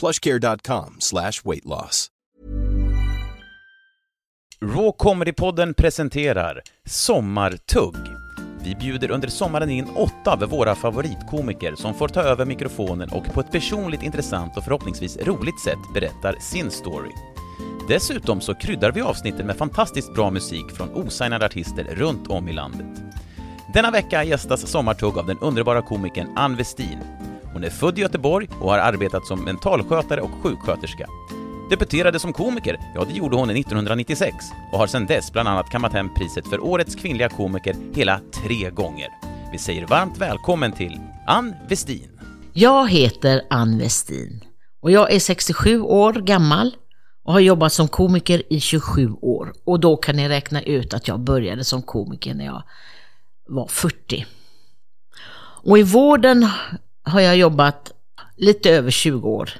plushcare.com slash weight loss. Raw Comedy-podden presenterar Sommartugg. Vi bjuder under sommaren in åtta av våra favoritkomiker som får ta över mikrofonen och på ett personligt intressant och förhoppningsvis roligt sätt berättar sin story. Dessutom så kryddar vi avsnitten med fantastiskt bra musik från osignade artister runt om i landet. Denna vecka gästas Sommartugg av den underbara komikern Ann Westin. Hon är född i Göteborg och har arbetat som mentalskötare och sjuksköterska. Debuterade som komiker, ja det gjorde hon 1996 och har sedan dess bland annat kammat hem priset för Årets kvinnliga komiker hela tre gånger. Vi säger varmt välkommen till Ann Westin. Jag heter Ann Westin och jag är 67 år gammal och har jobbat som komiker i 27 år. Och då kan ni räkna ut att jag började som komiker när jag var 40. Och i vården har jag jobbat lite över 20 år.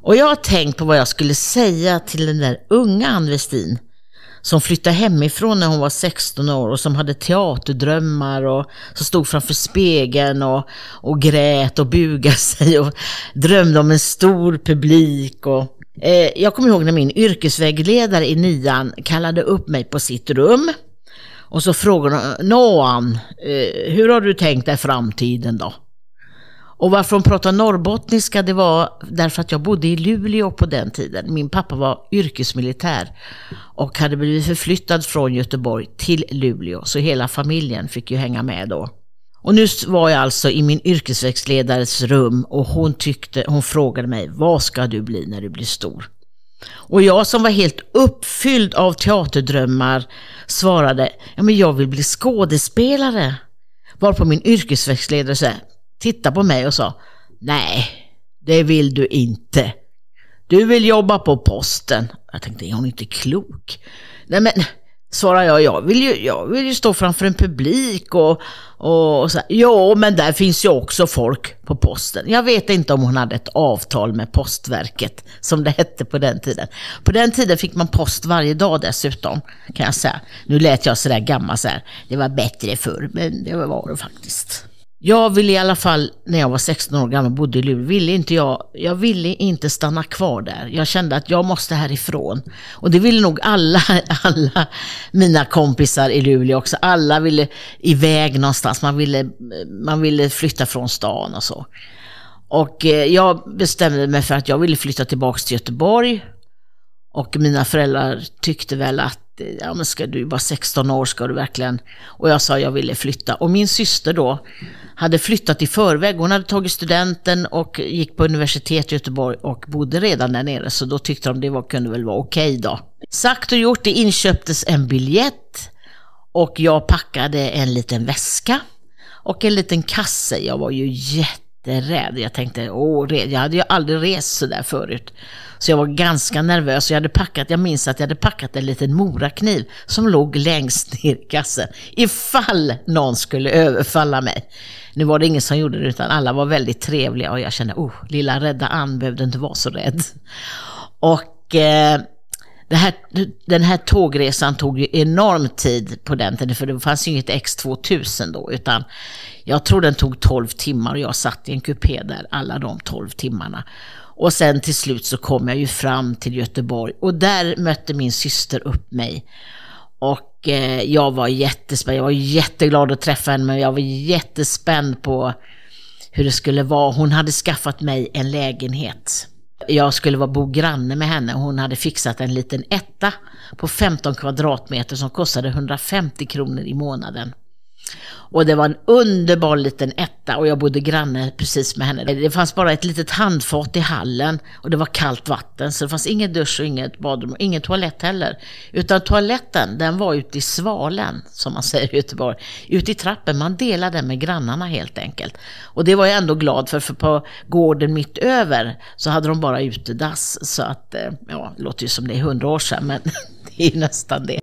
Och jag har tänkt på vad jag skulle säga till den där unga Ann Westin som flyttade hemifrån när hon var 16 år och som hade teaterdrömmar och som stod framför spegeln och, och grät och bugade sig och drömde om en stor publik. Och, eh, jag kommer ihåg när min yrkesvägledare i nian kallade upp mig på sitt rum och så frågade hon, Noan, eh, hur har du tänkt dig framtiden då? Och varför hon pratade norrbottniska det var därför att jag bodde i Luleå på den tiden. Min pappa var yrkesmilitär och hade blivit förflyttad från Göteborg till Luleå. Så hela familjen fick ju hänga med då. Och nu var jag alltså i min yrkesväxtledares rum och hon, tyckte, hon frågade mig, vad ska du bli när du blir stor? Och jag som var helt uppfylld av teaterdrömmar svarade, ja men jag vill bli skådespelare. Varpå min yrkesväxtledare sa, tittade på mig och sa, nej, det vill du inte. Du vill jobba på posten. Jag tänkte, är hon inte klok? Nej men, svarade jag, jag vill ju, jag vill ju stå framför en publik och, och, så här, ja men där finns ju också folk på posten. Jag vet inte om hon hade ett avtal med postverket, som det hette på den tiden. På den tiden fick man post varje dag dessutom, kan jag säga. Nu lät jag sådär gammal så här, det var bättre förr, men det var det faktiskt. Jag ville i alla fall, när jag var 16 år gammal och bodde i Luleå, ville inte jag, jag ville inte stanna kvar där. Jag kände att jag måste härifrån. Och det ville nog alla, alla mina kompisar i Luleå också. Alla ville iväg någonstans, man ville, man ville flytta från stan och så. Och eh, jag bestämde mig för att jag ville flytta tillbaka till Göteborg. Och mina föräldrar tyckte väl att eh, ja men ska du vara 16 år, ska du verkligen? Och jag sa jag ville flytta. Och min syster då hade flyttat i förväg. Hon hade tagit studenten och gick på universitet i Göteborg och bodde redan där nere. Så då tyckte de det var, kunde väl vara okej okay då. Sagt och gjort, det inköptes en biljett och jag packade en liten väska och en liten kasse. Jag var ju jätterädd. Jag tänkte, åh, jag hade ju aldrig rest sådär förut. Så jag var ganska nervös. Jag, hade packat, jag minns att jag hade packat en liten morakniv som låg längst ner i kassen. Ifall någon skulle överfalla mig. Nu var det ingen som gjorde det utan alla var väldigt trevliga och jag kände, oh, lilla rädda Ann behövde inte vara så rädd. Och eh, här, den här tågresan tog ju enorm tid på den tiden, för det fanns ju inget X2000 då, utan jag tror den tog 12 timmar och jag satt i en kupé där alla de 12 timmarna. Och sen till slut så kom jag ju fram till Göteborg och där mötte min syster upp mig. Och eh, jag var jättespänd, jag var jätteglad att träffa henne men jag var jättespänd på hur det skulle vara. Hon hade skaffat mig en lägenhet. Jag skulle vara bo granne med henne och hon hade fixat en liten etta på 15 kvadratmeter som kostade 150 kronor i månaden. Och det var en underbar liten etta och jag bodde granne precis med henne. Det fanns bara ett litet handfat i hallen och det var kallt vatten så det fanns ingen dusch och inget badrum och ingen toalett heller. Utan toaletten den var ute i svalen som man säger i Göteborg. Ute i trappen, man delade den med grannarna helt enkelt. Och det var jag ändå glad för för på gården mitt över så hade de bara utedass. Så att, eh, ja, det låter ju som det är hundra år sedan men det är nästan det.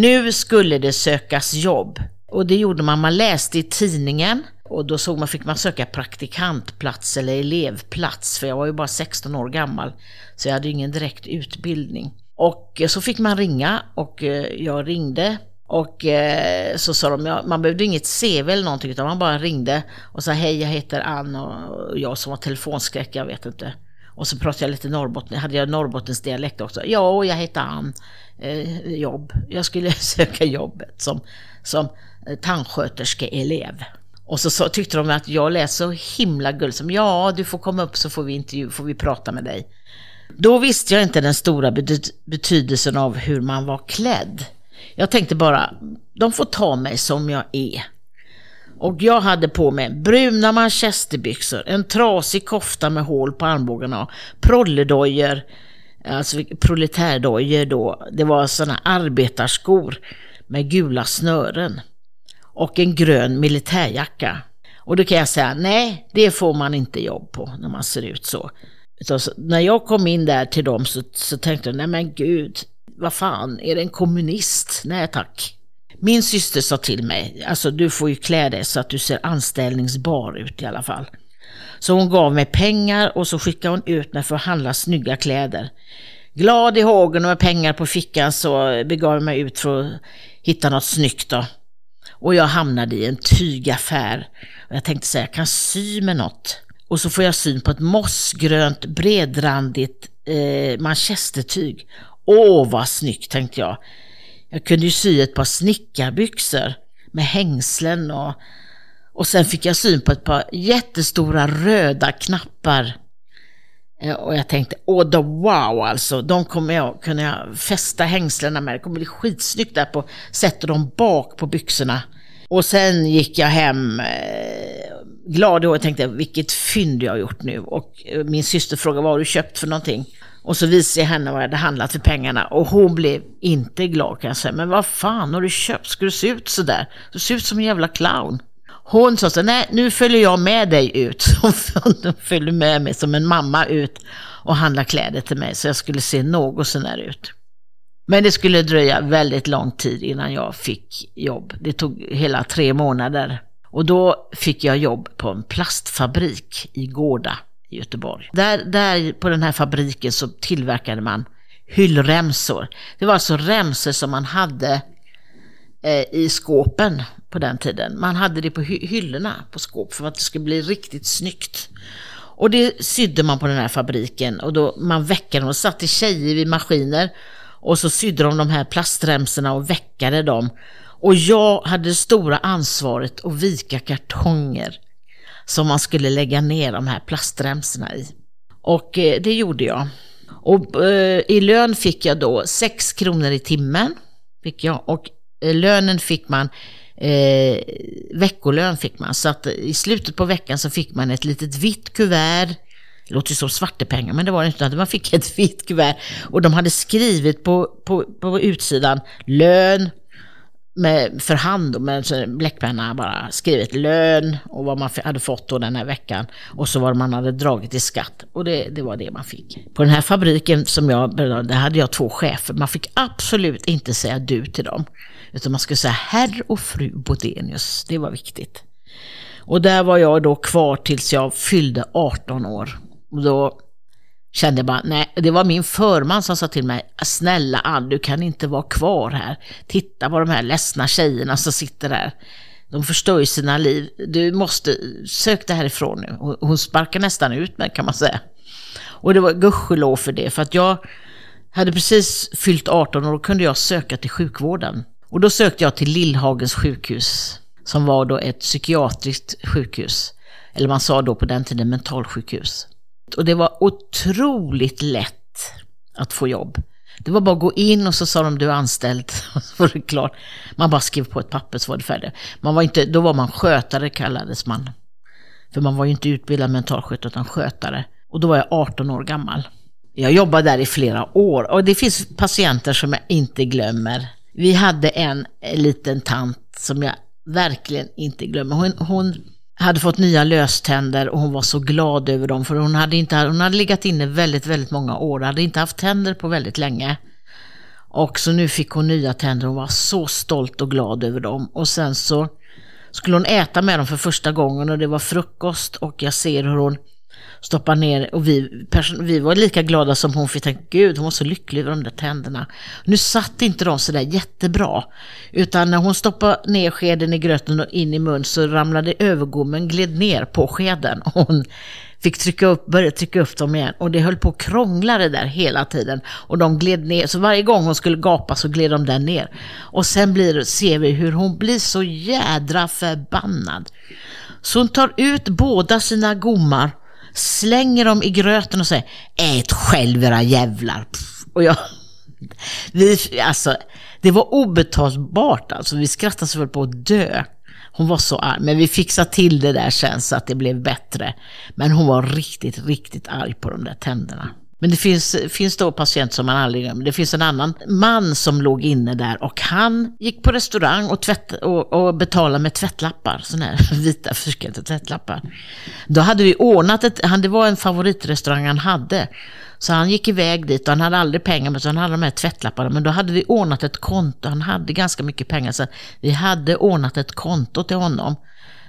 Nu skulle det sökas jobb. Och det gjorde man, man läste i tidningen och då såg man, fick man söka praktikantplats eller elevplats, för jag var ju bara 16 år gammal, så jag hade ju ingen direkt utbildning. Och eh, så fick man ringa och eh, jag ringde och eh, så sa de, man behövde inget CV eller någonting utan man bara ringde och sa hej jag heter Ann och jag som var telefonskräck, jag vet inte. Och så pratade jag lite Norrbotten, hade jag Norrbottens dialekt också. Ja, och jag heter Ann. Eh, jobb. Jag skulle söka jobbet som, som eh, tandsköterskeelev. Och så, så tyckte de att jag lät så himla gullig som ja, du får komma upp så får vi intervju, får vi prata med dig. Då visste jag inte den stora betydelsen av hur man var klädd. Jag tänkte bara, de får ta mig som jag är. Och jag hade på mig bruna manchesterbyxor, en trasig kofta med hål på armbågarna, prolledojor, alltså proletärdojor då. Det var sådana arbetarskor med gula snören och en grön militärjacka. Och då kan jag säga, nej, det får man inte jobb på när man ser ut så. Så när jag kom in där till dem så, så tänkte jag, nej men gud, vad fan, är det en kommunist? Nej tack. Min syster sa till mig, alltså du får ju klä dig så att du ser anställningsbar ut i alla fall. Så hon gav mig pengar och så skickade hon ut mig för att handla snygga kläder. Glad i hågen och med pengar på fickan så begav jag mig ut för att hitta något snyggt då. Och jag hamnade i en tygaffär. Och jag tänkte säga, jag kan sy med något. Och så får jag syn på ett mossgrönt bredrandigt eh, manchestertyg. Åh, vad snyggt tänkte jag. Jag kunde ju sy ett par snickarbyxor med hängslen och, och sen fick jag syn på ett par jättestora röda knappar. Eh, och jag tänkte, åh då wow alltså, de kommer jag kunna fästa hängslena med. Det kommer bli skitsnyggt där på, sätter dem bak på byxorna. Och sen gick jag hem eh, glad i och tänkte, vilket fynd jag har gjort nu. Och eh, min syster frågade, vad har du köpt för någonting? Och så visade jag henne vad jag hade handlat för pengarna och hon blev inte glad kan jag säga. Men vad fan har du köpt? Ska du se ut sådär? Du ser ut som en jävla clown. Hon sa så nej nu följer jag med dig ut. Hon följde med mig som en mamma ut och handlade kläder till mig så jag skulle se något sånär ut. Men det skulle dröja väldigt lång tid innan jag fick jobb. Det tog hela tre månader. Och då fick jag jobb på en plastfabrik i Gårda i Göteborg. Där, där på den här fabriken så tillverkade man hyllremsor. Det var alltså remsor som man hade eh, i skåpen på den tiden. Man hade det på hy- hyllorna på skåp för att det skulle bli riktigt snyggt. Och det sydde man på den här fabriken och då man väckade dem och satte tjejer vid maskiner och så sydde de de här plastremsorna och väckade dem. Och jag hade det stora ansvaret att vika kartonger som man skulle lägga ner de här plastremsorna i. Och eh, det gjorde jag. Och eh, i lön fick jag då 6 kronor i timmen. Fick jag. Och eh, lönen fick man, eh, veckolön fick man. Så att i slutet på veckan så fick man ett litet vitt kuvert. Det låter ju som svartepengar, men det var det inte. Man fick ett vitt kuvert och de hade skrivit på, på, på utsidan lön, med, för hand och med en bläckpenna bara skrivit lön och vad man hade fått då den här veckan och så vad man hade dragit i skatt och det, det var det man fick. På den här fabriken som jag berörde, där hade jag två chefer. Man fick absolut inte säga du till dem utan man skulle säga herr och fru Bodenius. Det var viktigt. Och där var jag då kvar tills jag fyllde 18 år. Och då kände jag bara, nej, det var min förman som sa till mig, snälla Ann, du kan inte vara kvar här. Titta på de här ledsna tjejerna som sitter där. De förstör ju sina liv. Du måste, sök dig härifrån nu. Hon sparkar nästan ut mig kan man säga. Och det var gudskelov för det, för att jag hade precis fyllt 18 och då kunde jag söka till sjukvården. Och då sökte jag till Lillhagens sjukhus, som var då ett psykiatriskt sjukhus. Eller man sa då på den tiden mentalsjukhus. Och det var otroligt lätt att få jobb. Det var bara att gå in och så sa de du är anställd. Så var det klart. Man bara skrev på ett papper så var det färdigt. Man var inte, då var man skötare kallades man. För man var ju inte utbildad mentalskötare utan skötare. Och då var jag 18 år gammal. Jag jobbade där i flera år och det finns patienter som jag inte glömmer. Vi hade en liten tant som jag verkligen inte glömmer. Hon, hon hade fått nya löständer och hon var så glad över dem för hon hade, inte, hon hade legat inne väldigt, väldigt många år, hade inte haft tänder på väldigt länge. Och så nu fick hon nya tänder, hon var så stolt och glad över dem. Och sen så skulle hon äta med dem för första gången och det var frukost och jag ser hur hon stoppar ner. Och vi, vi var lika glada som hon för vi tänkte gud hon var så lycklig över de där tänderna. Nu satt inte de sådär jättebra utan när hon stoppade ner skeden i gröten och in i mun så ramlade övergommen gled ner på skeden. Och hon fick trycka upp, börja trycka upp dem igen. Och det höll på att krångla det där hela tiden. Och de gled ner. Så varje gång hon skulle gapa så gled de där ner. Och sen blir, ser vi hur hon blir så jädra förbannad. Så hon tar ut båda sina gommar, slänger dem i gröten och säger Ät själv era jävlar. Pff, Och jag, vi, alltså, det var obetalbart alltså. Vi skrattade så väl på att dö. Hon var så arg, men vi fixade till det där sen så att det blev bättre. Men hon var riktigt, riktigt arg på de där tänderna. Men det finns, finns då patienter som man aldrig glömmer. Det finns en annan man som låg inne där och han gick på restaurang och, tvätt, och, och betalade med tvättlappar, sådana här vita fyrkantiga tvättlappar. Då hade vi ordnat ett, han, det var en favoritrestaurang han hade. Så han gick iväg dit och han hade aldrig pengar men så han hade de här tvättlapparna. Men då hade vi ordnat ett konto, han hade ganska mycket pengar så vi hade ordnat ett konto till honom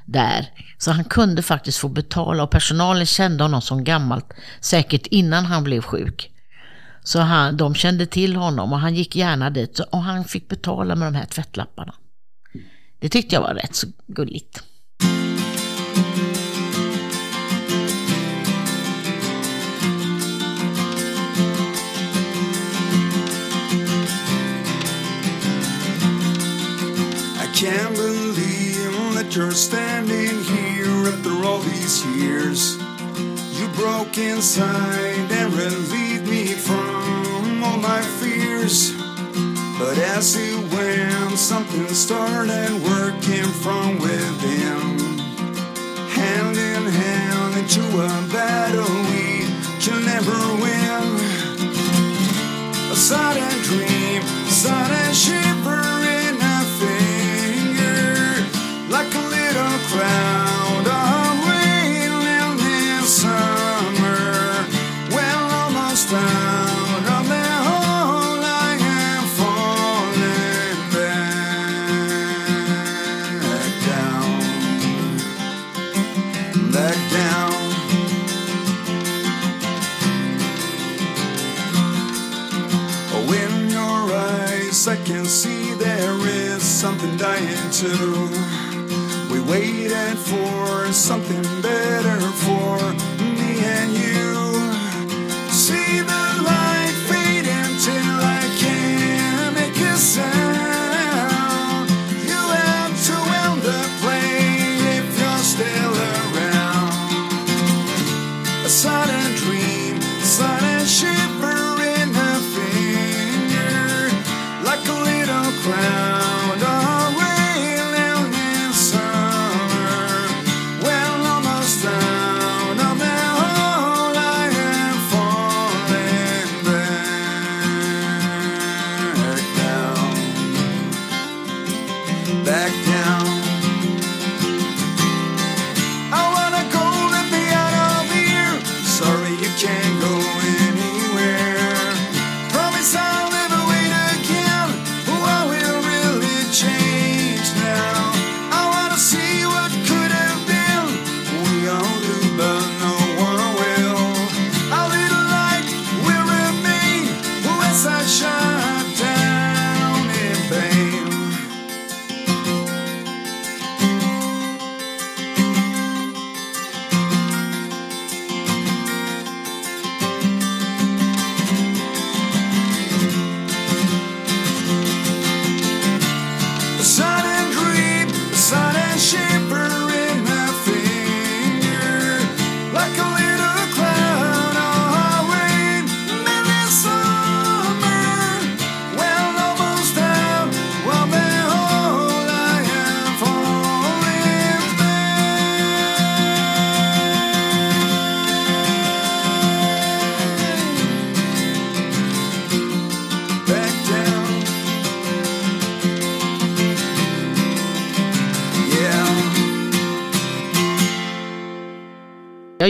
där. Så han kunde faktiskt få betala och personalen kände honom som gammalt, säkert innan han blev sjuk. Så han, de kände till honom och han gick gärna dit och han fick betala med de här tvättlapparna. Det tyckte jag var rätt så gulligt. I can't believe you're standing here after all these years. You broke inside and relieved me from all my fears. But as it went, something started working from within. Hand in hand into a battle we can never win. A sudden dream, sudden shiver too. We waited for something better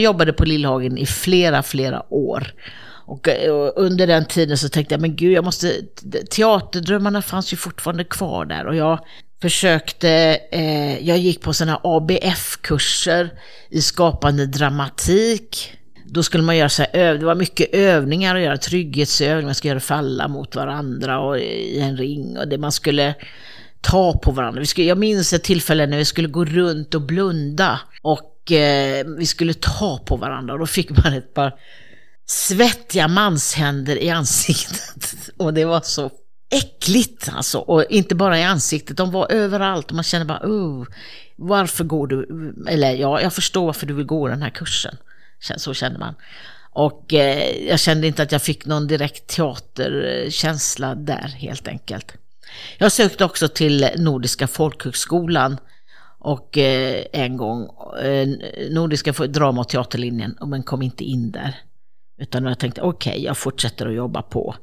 jobbade på Lillhagen i flera, flera år. Och, eh, och under den tiden så tänkte jag, men gud, jag måste, teaterdrömmarna fanns ju fortfarande kvar där. Och jag försökte, eh, jag gick på sådana ABF-kurser i skapande dramatik. Då skulle man göra så här, det var mycket övningar att göra, trygghetsövningar, man skulle göra falla mot varandra och i en ring. Och det man skulle ta på varandra. Vi skulle, jag minns ett tillfälle när vi skulle gå runt och blunda och eh, vi skulle ta på varandra och då fick man ett par svettiga manshänder i ansiktet. Och det var så äckligt alltså. Och inte bara i ansiktet, de var överallt och man kände bara, oh, varför går du, eller ja, jag förstår varför du vill gå den här kursen. Så kände man. Och eh, jag kände inte att jag fick någon direkt teaterkänsla där helt enkelt. Jag sökte också till Nordiska folkhögskolan och eh, en gång, eh, Nordiska drama och teaterlinjen, men kom inte in där. Utan jag tänkte, okej, jag fortsätter att jobba på.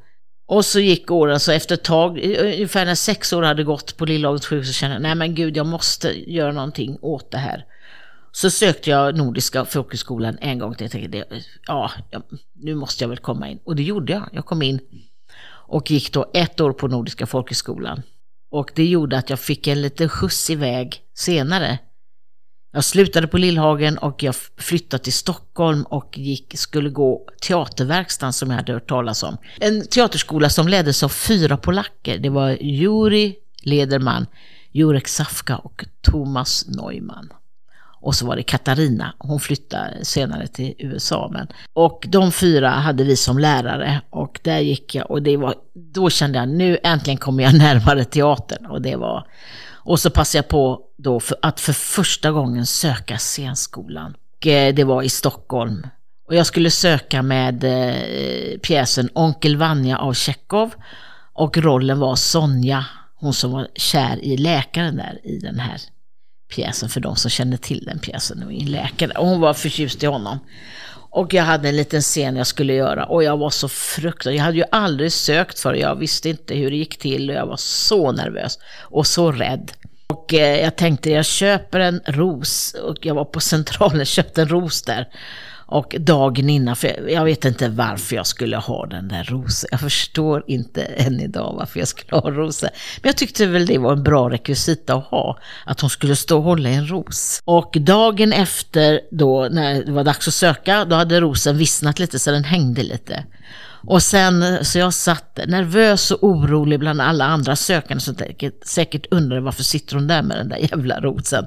Och så gick åren, så efter ett tag, ungefär när sex år hade gått på Lillhagens sjukhus, så kände jag, nej men gud, jag måste göra någonting åt det här. Så sökte jag Nordiska folkhögskolan en gång till. Jag tänkte, ja, nu måste jag väl komma in. Och det gjorde jag. Jag kom in och gick då ett år på Nordiska folkhögskolan. Och det gjorde att jag fick en liten skjuts iväg senare. Jag slutade på Lillhagen och jag flyttade till Stockholm och gick, skulle gå teaterverkstan som jag hade hört talas om. En teaterskola som leddes av fyra polacker. Det var Juri Lederman, Jurek Safka och Thomas Neumann. Och så var det Katarina, hon flyttade senare till USA. Men, och de fyra hade vi som lärare och där gick jag och det var, då kände jag nu äntligen kommer jag närmare teatern. Och, det var, och så passade jag på då för, att för första gången söka scenskolan. Och, eh, det var i Stockholm. Och jag skulle söka med eh, pjäsen Onkel Vanja av Tjechov och rollen var Sonja, hon som var kär i läkaren där i den här pjäsen för de som känner till den pjäsen. Och en läkare och hon var förtjust i honom. Och jag hade en liten scen jag skulle göra och jag var så fruktansvärt, jag hade ju aldrig sökt för det, jag visste inte hur det gick till och jag var så nervös och så rädd. Och eh, jag tänkte jag köper en ros och jag var på centralen och köpte en ros där. Och dagen innan, för jag- vet inte varför jag skulle ha den där rosen. Jag förstår inte än idag varför jag skulle ha rosen. Men jag tyckte väl det var en bra rekvisita att ha, att hon skulle stå och hålla i en ros. Och dagen efter då, när det var dags att söka, då hade rosen vissnat lite så den hängde lite. Och sen, så jag satt nervös och orolig bland alla andra sökande som säkert undrade varför sitter hon där med den där jävla rosen.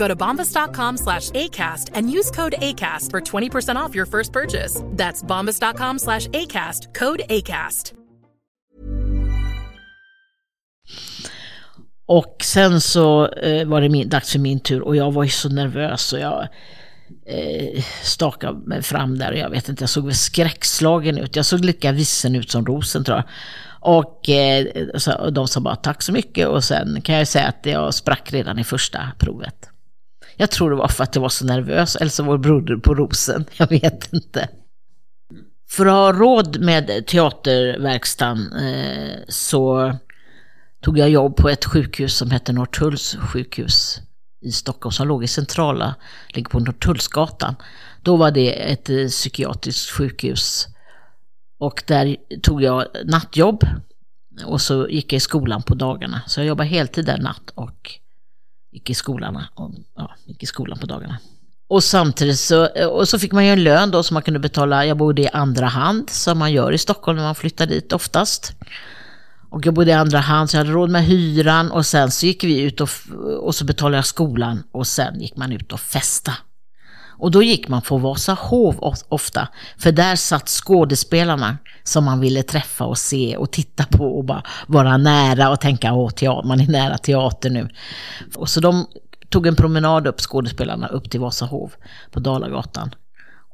Go to bombas.com slash ACAST and use code ACAST for 20% off your first purchase. That's bombas.com slash ACAST, code ACAST. Och sen så eh, var det min, dags för min tur och jag var ju så nervös och jag eh, stakade mig fram där och jag vet inte, jag såg väl skräckslagen ut. Jag såg lika vissen ut som rosen tror jag. Och, eh, så, och de sa bara tack så mycket och sen kan jag säga att jag sprack redan i första provet. Jag tror det var för att jag var så nervös, eller så var broder på rosen, jag vet inte. För att ha råd med teaterverkstan eh, så tog jag jobb på ett sjukhus som hette Norrtulls sjukhus i Stockholm som låg i centrala, ligger på Norrtullsgatan. Då var det ett eh, psykiatriskt sjukhus och där tog jag nattjobb och så gick jag i skolan på dagarna. Så jag jobbade heltid där natt och gick i skolan, och, ja, gick i skolan på dagarna. Och samtidigt så, och så fick man ju en lön då som man kunde betala, jag bodde i andra hand som man gör i Stockholm när man flyttar dit oftast. Och jag bodde i andra hand så jag hade råd med hyran och sen så gick vi ut och, och så betalade jag skolan och sen gick man ut och festa. Och då gick man på Vasahov ofta, för där satt skådespelarna som man ville träffa och se och titta på och bara vara nära och tänka att man är nära teater nu. Och så de tog en promenad upp, skådespelarna, upp till Vasahov på Dalagatan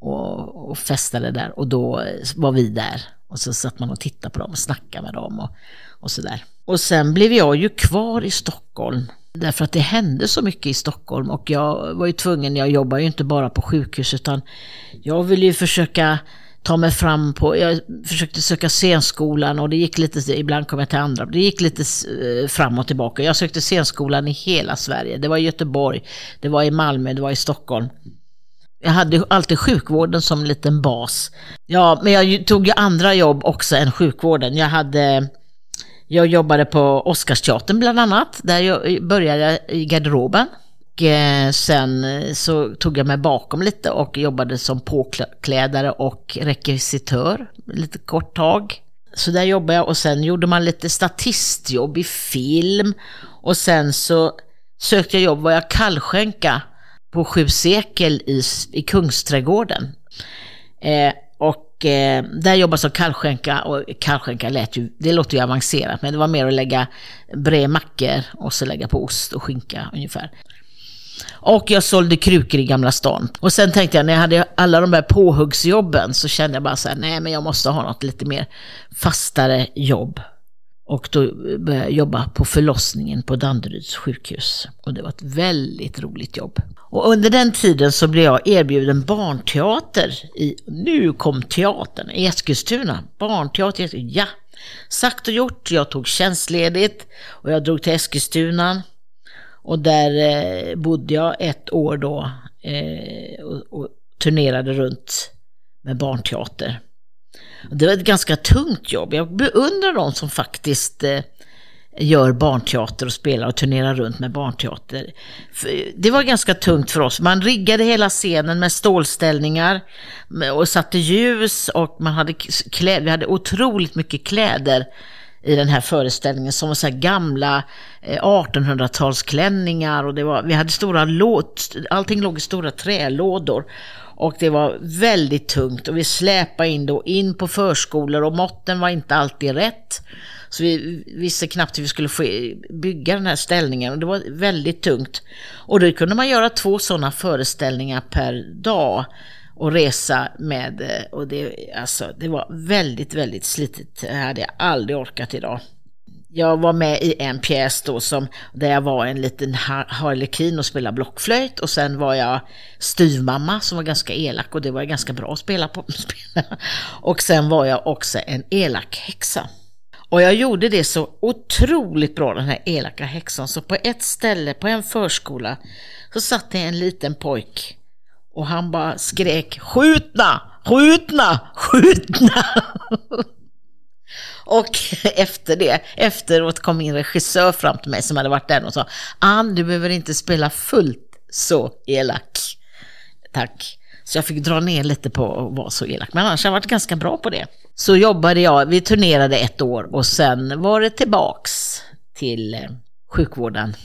och, och festade där och då eh, var vi där. Och så satt man och tittade på dem och snackade med dem och, och sådär. Och sen blev jag ju kvar i Stockholm därför att det hände så mycket i Stockholm och jag var ju tvungen, jag jobbar ju inte bara på sjukhus utan jag ville ju försöka ta mig fram på, jag försökte söka scenskolan och det gick lite, ibland kom jag till andra, det gick lite eh, fram och tillbaka. Jag sökte scenskolan i hela Sverige, det var i Göteborg, det var i Malmö, det var i Stockholm. Jag hade alltid sjukvården som en liten bas. Ja, men jag tog ju andra jobb också än sjukvården. Jag hade jag jobbade på Oscarsteatern bland annat, där jag eh, började i garderoben. Och eh, sen eh, så tog jag mig bakom lite och jobbade som påklädare och rekvisitör lite kort tag. Så där jobbade jag och sen gjorde man lite statistjobb i film och sen så sökte jag jobb, var jag kallskänka på Sju sekel i, i Kungsträdgården. Eh, och eh, där jobbade jag som kallskänka och kallskänka lät ju, det låter ju avancerat men det var mer att lägga bred mackor och så lägga på ost och skinka ungefär. Och jag sålde krukor i Gamla stan. Och sen tänkte jag, när jag hade alla de där påhuggsjobben så kände jag bara så här, nej men jag måste ha något lite mer fastare jobb. Och då började jag jobba på förlossningen på Danderyds sjukhus. Och det var ett väldigt roligt jobb. Och under den tiden så blev jag erbjuden barnteater i, nu kom teatern, i Eskilstuna. Barnteater, ja. Sagt och gjort, jag tog tjänstledigt och jag drog till Eskilstuna. Och där eh, bodde jag ett år då eh, och turnerade runt med barnteater. Det var ett ganska tungt jobb. Jag beundrar de som faktiskt eh, gör barnteater och spelar och turnerar runt med barnteater. Det var ganska tungt för oss. Man riggade hela scenen med stålställningar och satte ljus och man hade kläder. Vi hade otroligt mycket kläder i den här föreställningen som var så här gamla eh, 1800-talsklänningar och det var, vi hade stora låt, allting låg i stora trälådor och det var väldigt tungt och vi släpade in då in på förskolor och måtten var inte alltid rätt. Så vi visste knappt hur vi skulle få bygga den här ställningen och det var väldigt tungt. Och då kunde man göra två sådana föreställningar per dag och resa med. Eh, och det, alltså, det var väldigt, väldigt slitigt. Det hade jag aldrig orkat idag. Jag var med i en pjäs då som, där jag var en liten harlekin och spelade blockflöjt och sen var jag styvmamma som var ganska elak och det var jag ganska bra att spela på. Och sen var jag också en elak häxa. Och jag gjorde det så otroligt bra den här elaka häxan så på ett ställe på en förskola så satt det en liten pojk och han bara skrek skjutna, skjutna, skjutna. Och efter det, efteråt kom min regissör fram till mig som hade varit där och sa Ann, du behöver inte spela fullt så elak. Tack. Så jag fick dra ner lite på att vara så elak, men annars har jag varit ganska bra på det. Så jobbade jag, vi turnerade ett år och sen var det tillbaks till eh, sjukvården.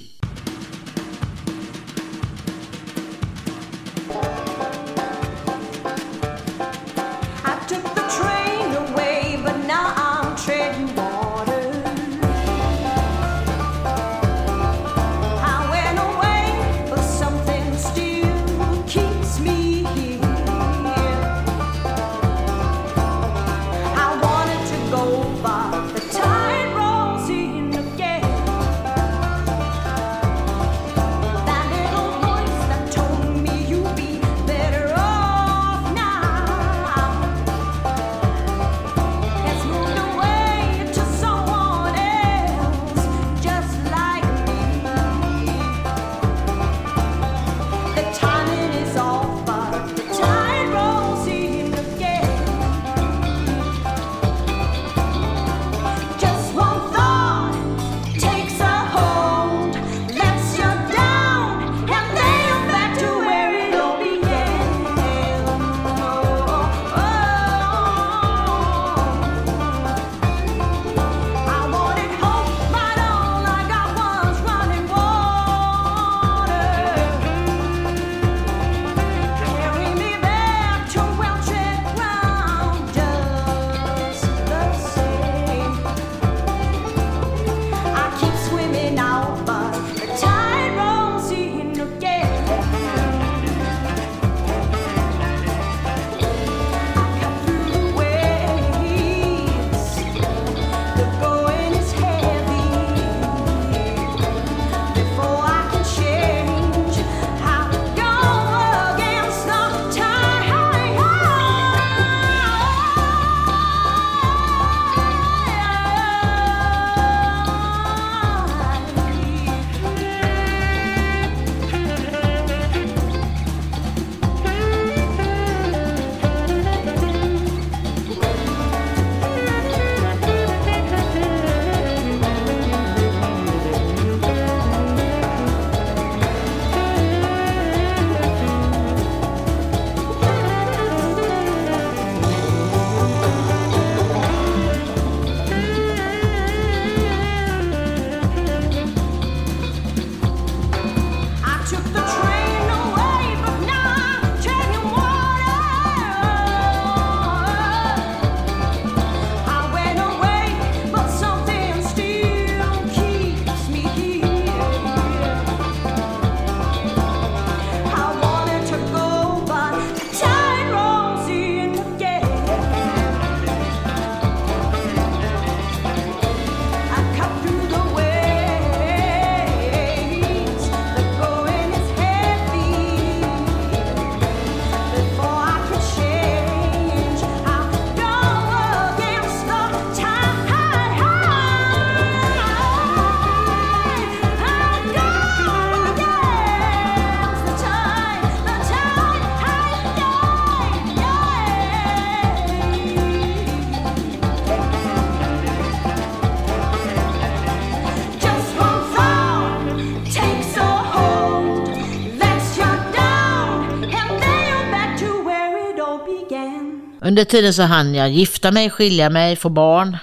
Under tiden så hann jag gifta mig, skilja mig, få barn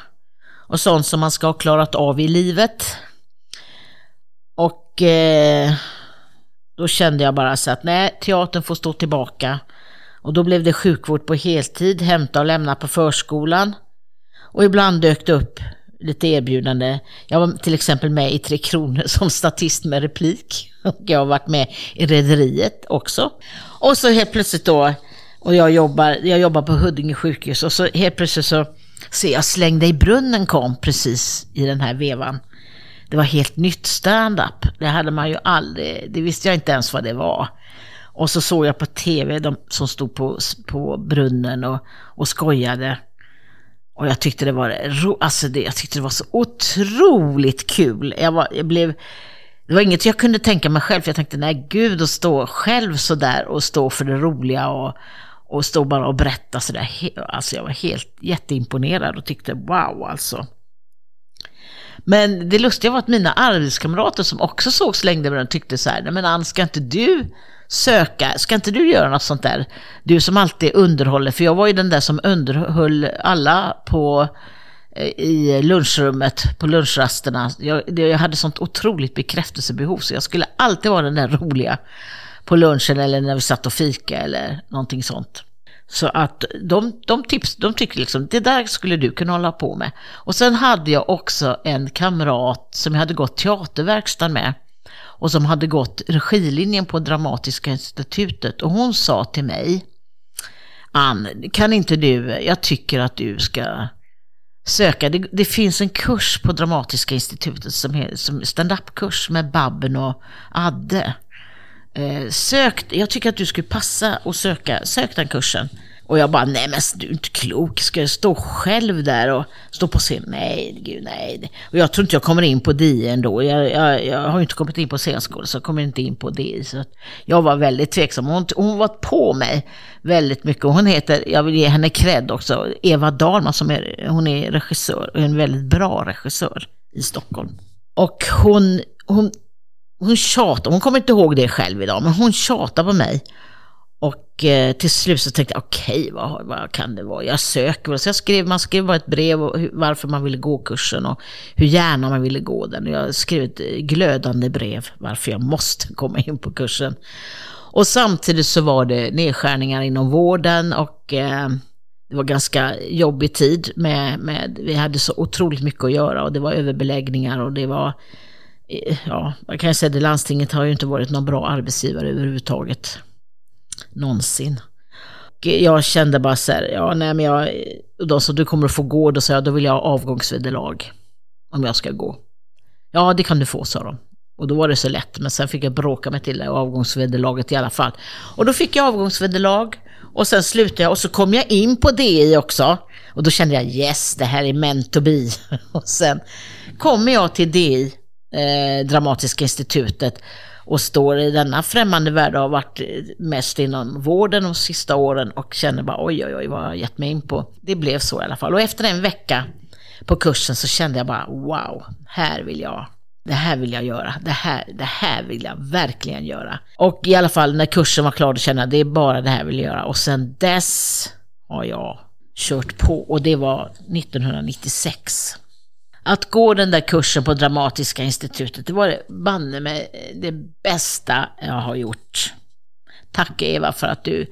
och sånt som man ska ha klarat av i livet. Och eh, då kände jag bara så att nej, teatern får stå tillbaka. Och då blev det sjukvård på heltid, hämta och lämna på förskolan. Och ibland dök det upp lite erbjudande. Jag var till exempel med i Tre Kronor som statist med replik. Och jag har varit med i Rederiet också. Och så helt plötsligt då, och jag jobbar, jag jobbar på Huddinge sjukhus och så helt plötsligt så ser jag Släng dig i brunnen kom precis i den här vevan. Det var helt nytt stand-up. Det hade man ju aldrig, det visste jag inte ens vad det var. Och så såg jag på tv de som stod på, på brunnen och, och skojade. Och jag tyckte det var, alltså det, jag tyckte det var så otroligt kul. Jag, var, jag blev, det var inget jag kunde tänka mig själv, för jag tänkte nej gud att stå själv sådär och stå för det roliga och, och stå bara och berätta sådär. Alltså jag var helt jätteimponerad och tyckte wow alltså. Men det lustiga var att mina arbetskamrater som också såg Slängde med den tyckte så här, nej men Ann, ska inte du söka, ska inte du göra något sånt där? Du som alltid underhåller, för jag var ju den där som underhöll alla på eh, i lunchrummet på lunchrasterna. Jag, jag hade sånt otroligt bekräftelsebehov så jag skulle alltid vara den där roliga på lunchen eller när vi satt och fika eller någonting sånt. Så att de, de, tips, de tyckte liksom, det där skulle du kunna hålla på med. Och sen hade jag också en kamrat som jag hade gått teaterverkstan med och som hade gått regilinjen på Dramatiska institutet och hon sa till mig Ann, kan inte du, jag tycker att du ska söka, det, det finns en kurs på Dramatiska institutet som är som stand-up-kurs med Babben och Adde. Eh, sök, jag tycker att du skulle passa och söka, sök den kursen. Och jag bara, nej men du är inte klok, ska jag stå själv där och stå på scen? Nej, gud nej. Och jag tror inte jag kommer in på DI ändå. Jag, jag, jag har ju inte kommit in på scenskolan så jag kommer inte in på DI. Så jag var väldigt tveksam. Hon, hon var på mig väldigt mycket. Hon heter, jag vill ge henne cred också, Eva Dahlman som är, hon är regissör, en väldigt bra regissör i Stockholm. Och hon, hon, hon tjatade, hon kommer inte ihåg det själv idag, men hon tjatade på mig och eh, till slut så tänkte jag, okej, okay, vad, vad kan det vara? Jag söker. Så jag skrev, man skrev bara ett brev och hur, varför man ville gå kursen och hur gärna man ville gå den. Jag skrev ett glödande brev varför jag måste komma in på kursen. Och samtidigt så var det nedskärningar inom vården och eh, det var ganska jobbig tid med, med, vi hade så otroligt mycket att göra och det var överbeläggningar och det var, ja, jag kan säga det, landstinget har ju inte varit någon bra arbetsgivare överhuvudtaget någonsin. Och jag kände bara så här, ja nej men jag, de sa du kommer att få gå, då sa jag då vill jag ha avgångsvederlag om jag ska gå. Ja det kan du få sa de. Och då var det så lätt, men sen fick jag bråka mig till avgångsvederlaget i alla fall. Och då fick jag avgångsvederlag och sen slutade jag och så kom jag in på DI också. Och då kände jag yes, det här är meant to be. och sen kommer jag till DI, eh, Dramatiska institutet och står i denna främmande värld och har varit mest inom vården de sista åren och känner bara oj, oj, oj, vad har jag gett mig in på? Det blev så i alla fall. Och efter en vecka på kursen så kände jag bara wow, här vill jag det här vill jag göra, det här, det här vill jag verkligen göra. Och i alla fall när kursen var klar, då kände jag det är bara det här jag vill göra. Och sen dess har jag kört på och det var 1996. Att gå den där kursen på Dramatiska institutet, det var banne med det bästa jag har gjort. Tack Eva för att du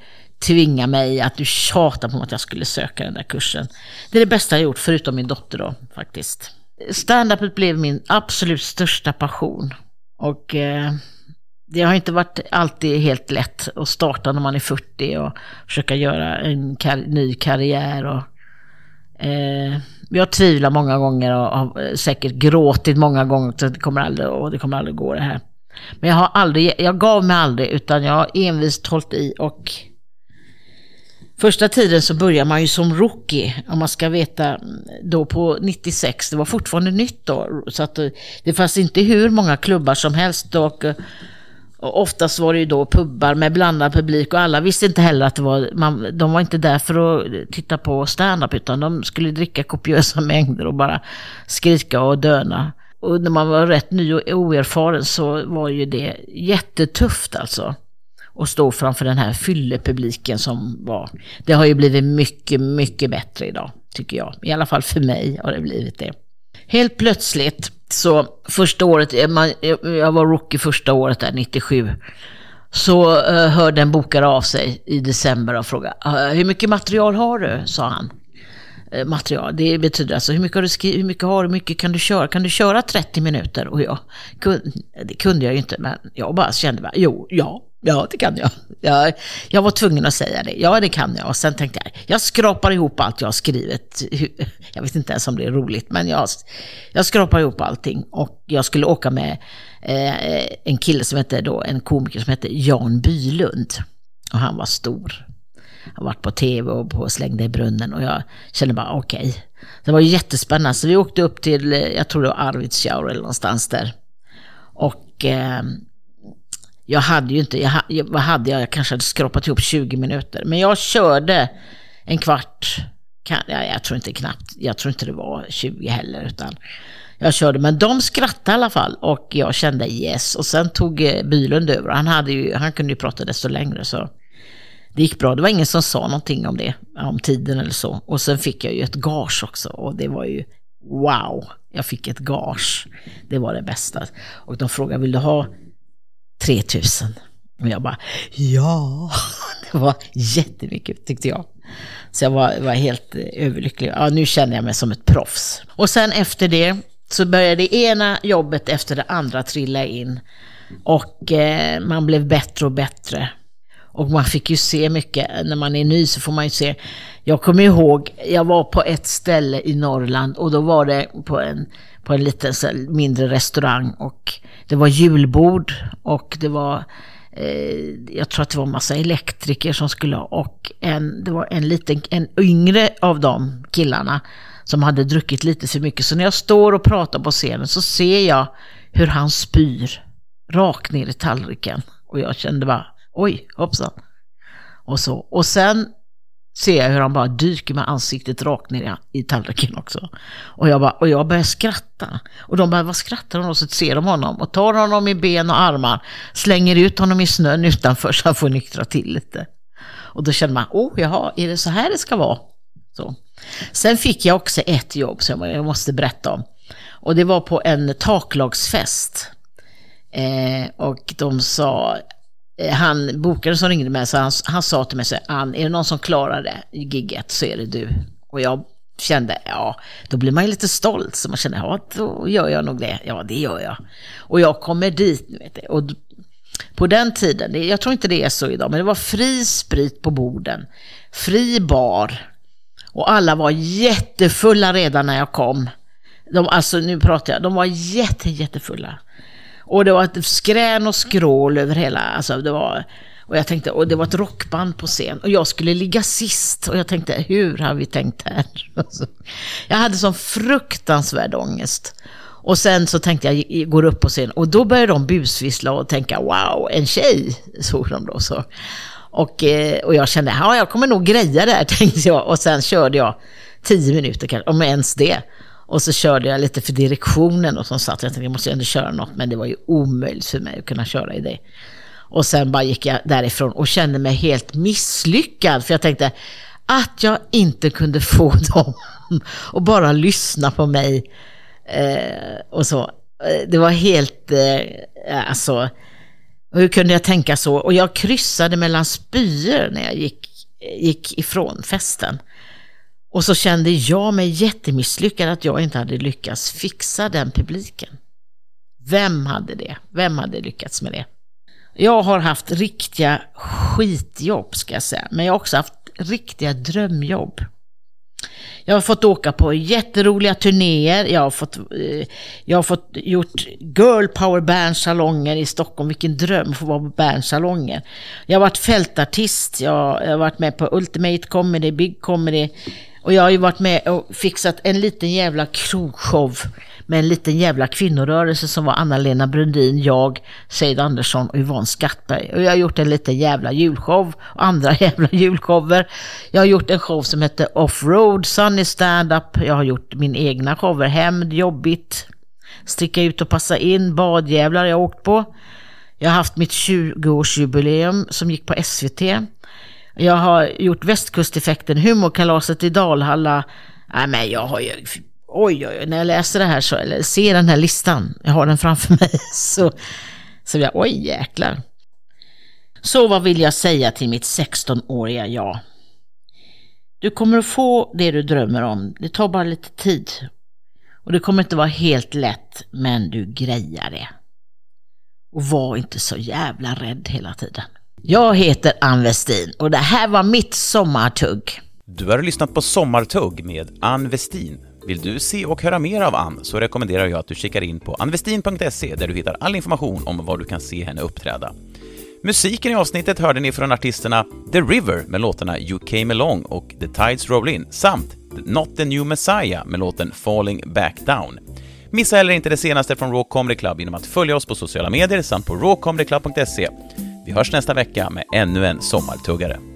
tvingar mig, att du tjatar på mig att jag skulle söka den där kursen. Det är det bästa jag gjort, förutom min dotter då, faktiskt. Standupet blev min absolut största passion. Och eh, det har inte varit alltid helt lätt att starta när man är 40 och försöka göra en kar ny karriär. Och, eh, jag tvivlar många gånger och har eh, säkert gråtit många gånger. Så det kommer aldrig, och det kommer aldrig gå det här. Men jag har aldrig, jag gav mig aldrig utan jag har envist hållit i och Första tiden så börjar man ju som rookie, om man ska veta, mm, då på 96, det var fortfarande nytt då, så att eh, det fanns inte hur många klubbar som helst och eh, och oftast var det ju då pubbar med blandad publik och alla visste inte heller att det var, man, de var inte där för att titta på standup utan de skulle dricka kopiösa mängder och bara skrika och döna. Och när man var rätt ny och oerfaren så var ju det jättetufft alltså. att stå framför den här fyllepubliken som var. Det har ju blivit mycket, mycket bättre idag, tycker jag. I alla fall för mig har det blivit det. Helt plötsligt så första året, eh, man- eh, jag var rookie första året där, 97. Så uh, hörde en bokare av sig i december och frågade ah, hur mycket material har du? sa han. Material, det betyder alltså hur mycket har du skrivit, hur mycket har du, hur mycket kan du köra? Kan du köra 30 minuter? Och jag, kun, det kunde jag ju inte, men jag bara kände bara, jo, ja, ja det kan jag. jag. Jag var tvungen att säga det, ja det kan jag. Och sen tänkte jag, jag skrapar ihop allt jag har skrivit. Jag vet inte ens om det är roligt, men jag, jag skrapar ihop allting. Och jag skulle åka med eh, en kille som hette då, en komiker som hette Jan Bylund. Och han var stor. Han har varit på tv och på Slängde i brunnen och jag kände bara okej. Det var jättespännande. Så vi åkte upp till, eh, jag tror det var Arvidsjaur eller någonstans där. Och eh, jag hade ju inte, jag, vad hade jag? Jag kanske hade skrapat ihop 20 minuter. Men jag körde en kvart, kan, jag, jag tror inte knappt, jag tror inte det var 20 heller. Utan jag körde, men de skrattade i alla fall och jag kände yes. Och sen tog eh, Bylund över. Han, hade ju, han kunde ju prata desto längre så det gick bra. Det var ingen som sa någonting om det, om tiden eller så. Och sen fick jag ju ett gage också och det var ju wow. Jag fick ett gage. Det var det bästa. Och de frågade, vill du ha 3000? Och jag bara, ja. Det var jättemycket tyckte jag. Så jag var, var helt eh, överlycklig. Ja, nu känner jag mig som ett proffs. Och sen efter det så började det ena jobbet efter det andra trilla in. Och eh, man blev bättre och bättre. Och man fick ju se mycket, när man är ny så får man ju se. Jag kommer ihåg, jag var på ett ställe i Norrland och då var det på en, på en liten så mindre restaurang och det var julbord och det var, eh, jag tror att det var massa elektriker som skulle ha och en, det var en liten, en yngre av de killarna som hade druckit lite för mycket. Så när jag står och pratar på scenen så ser jag hur han spyr rakt ner i tallriken. Och jag kände bara, oj, hoppsan. Och så. Och sen ser jag hur han bara dyker med ansiktet rakt ner i, tallriken också. Och jag, bara, och jag börjar skratta. Och de bara, vad skrattar de? åt? så ser de honom och tar honom i ben och armar, slänger ut honom i snön utanför så han får nyktra till lite. Och då känner man, oh jaha, är det så här det ska vara? Så. Sen fick jag också ett jobb som jag måste berätta om. Och det var på en taklagsfest. Eh, och de sa, Eh, han, bokaren som ringde mig, så han, han sa till mig så Ann, är det någon som klarar det gigget så är det du. Och jag kände, ja, då blir man ju lite stolt. Så man känner, ja, då gör jag nog det. Ja, det gör jag. Och jag kommer dit, nu vet du. Och på den tiden, jag tror inte det är så idag, men det var fri sprit på borden. Fri bar. Och alla var jättefulla redan när jag kom. De, alltså nu pratar jag, de var jätte, jättefulla. Och det var ett skrän och skrål över hela, alltså det var, och jag tänkte, och det var ett rockband på scen och jag skulle ligga sist och jag tänkte, hur har vi tänkt här? Alltså, jag hade sån fruktansvärd ångest. Och sen så tänkte jag, jag går upp på scen och då började de busvissla och tänka, wow, en tjej, såg de då så. Och, eh, och jag kände, ja jag kommer nog greja det här, tänkte jag. Och sen körde jag tio minuter kanske, om ens det. Och så körde jag lite för direktionen och som satt, jag tänkte jag måste ändå köra något, men det var ju omöjligt för mig att kunna köra i det. Och sen bara gick jag därifrån och kände mig helt misslyckad, för jag tänkte att jag inte kunde få dem att bara lyssna på mig. Eh, och så. Eh, det var helt, eh, alltså, hur kunde jag tänka så? Och jag kryssade mellan spyor när jag gick, gick ifrån festen. Och så kände jag mig jättemisslyckad att jag inte hade lyckats fixa den publiken. Vem hade det? Vem hade lyckats med det? Jag har haft riktiga skitjobb ska jag säga, men jag har också haft riktiga drömjobb. Jag har fått åka på jätteroliga turnéer, jag har fått, eh, jag har fått gjort girl power bandsalonger i Stockholm, vilken dröm att få vara på bandsalonger. Jag har varit fältartist, jag har varit med på Ultimate Comedy, Big Comedy och jag har ju varit med och fixat en liten jävla krogshow med en liten jävla kvinnorörelse som var Anna-Lena Brundin, jag, Seid Andersson och Yvonne Skattberg. Och jag har gjort en liten jävla julshow och andra jävla julshower. Jag har gjort en show som heter Offroad, Sunny Stand-Up. Jag har gjort min egna shower, Hämnd, Jobbigt, Sticka ut och passa in, Badjävlar jag har åkt på. Jag har haft mitt 20-årsjubileum som gick på SVT. Jag har gjort västkusteffekten, humorkalaset i Dalhalla. Nej men jag har ju, oj oj oj, när jag läser det här så, eller ser den här listan, jag har den framför mig, så, så jag, oj jäklar. Så vad vill jag säga till mitt 16-åriga jag? Du kommer att få det du drömmer om, det tar bara lite tid. Och det kommer inte vara helt lätt, men du grejar det. Och var inte så jävla rädd hela tiden. Jag heter Ann Westin och det här var mitt sommartugg. Du har lyssnat på Sommartugg med Ann Westin. Vill du se och höra mer av Ann så rekommenderar jag att du kikar in på annvestin.se där du hittar all information om var du kan se henne uppträda. Musiken i avsnittet hörde ni från artisterna The River med låtarna You Came Along och The Tides Roll In samt Not the New Messiah med låten Falling Back Down. Missa heller inte det senaste från Raw Comedy Club genom att följa oss på sociala medier samt på rawcomedyclub.se. Vi hörs nästa vecka med ännu en sommartuggare.